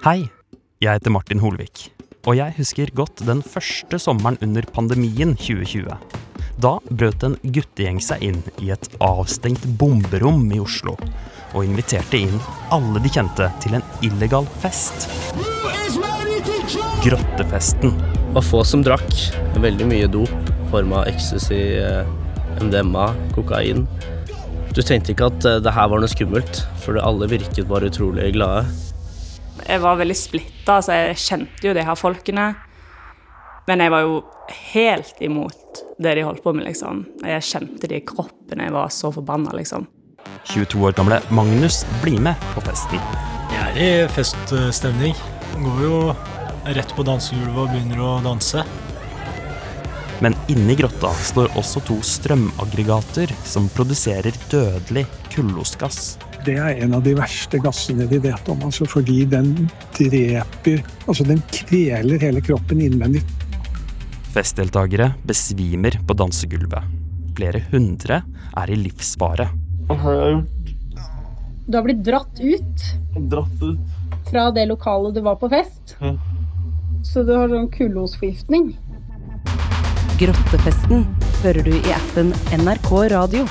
Hei, jeg heter Martin Holvik, og jeg husker godt den første sommeren under pandemien 2020. Da brøt en guttegjeng seg inn i et avstengt bomberom i Oslo, og inviterte inn alle de kjente til en illegal fest. Grottefesten. Det var få som drakk. Veldig mye dop. Forma ecstasy, eh, MDMA, kokain. Du tenkte ikke at eh, det her var noe skummelt, for alle virket bare utrolig glade. Jeg var veldig splitta, så jeg kjente jo de her folkene. Men jeg var jo helt imot det de holdt på med, liksom. Jeg kjente det i kroppen, jeg var så forbanna, liksom. 22 år gamle Magnus blir med på festen. Jeg er i feststemning. Går jo rett på dansegulvet og begynner å danse. Men inni grotta står også to strømaggregater som produserer dødelig kullosgass. Det er en av de verste gassene vi vet om, altså fordi den dreper Altså den kveler hele kroppen innvendig. Festdeltakere besvimer på dansegulvet. Flere hundre er i livsfare. Hva har jeg gjort? Du har blitt dratt ut Dratt ut? fra det lokalet du var på fest. Ja. Så du har sånn kullosforgiftning. Grottefesten hører du i appen NRK Radio.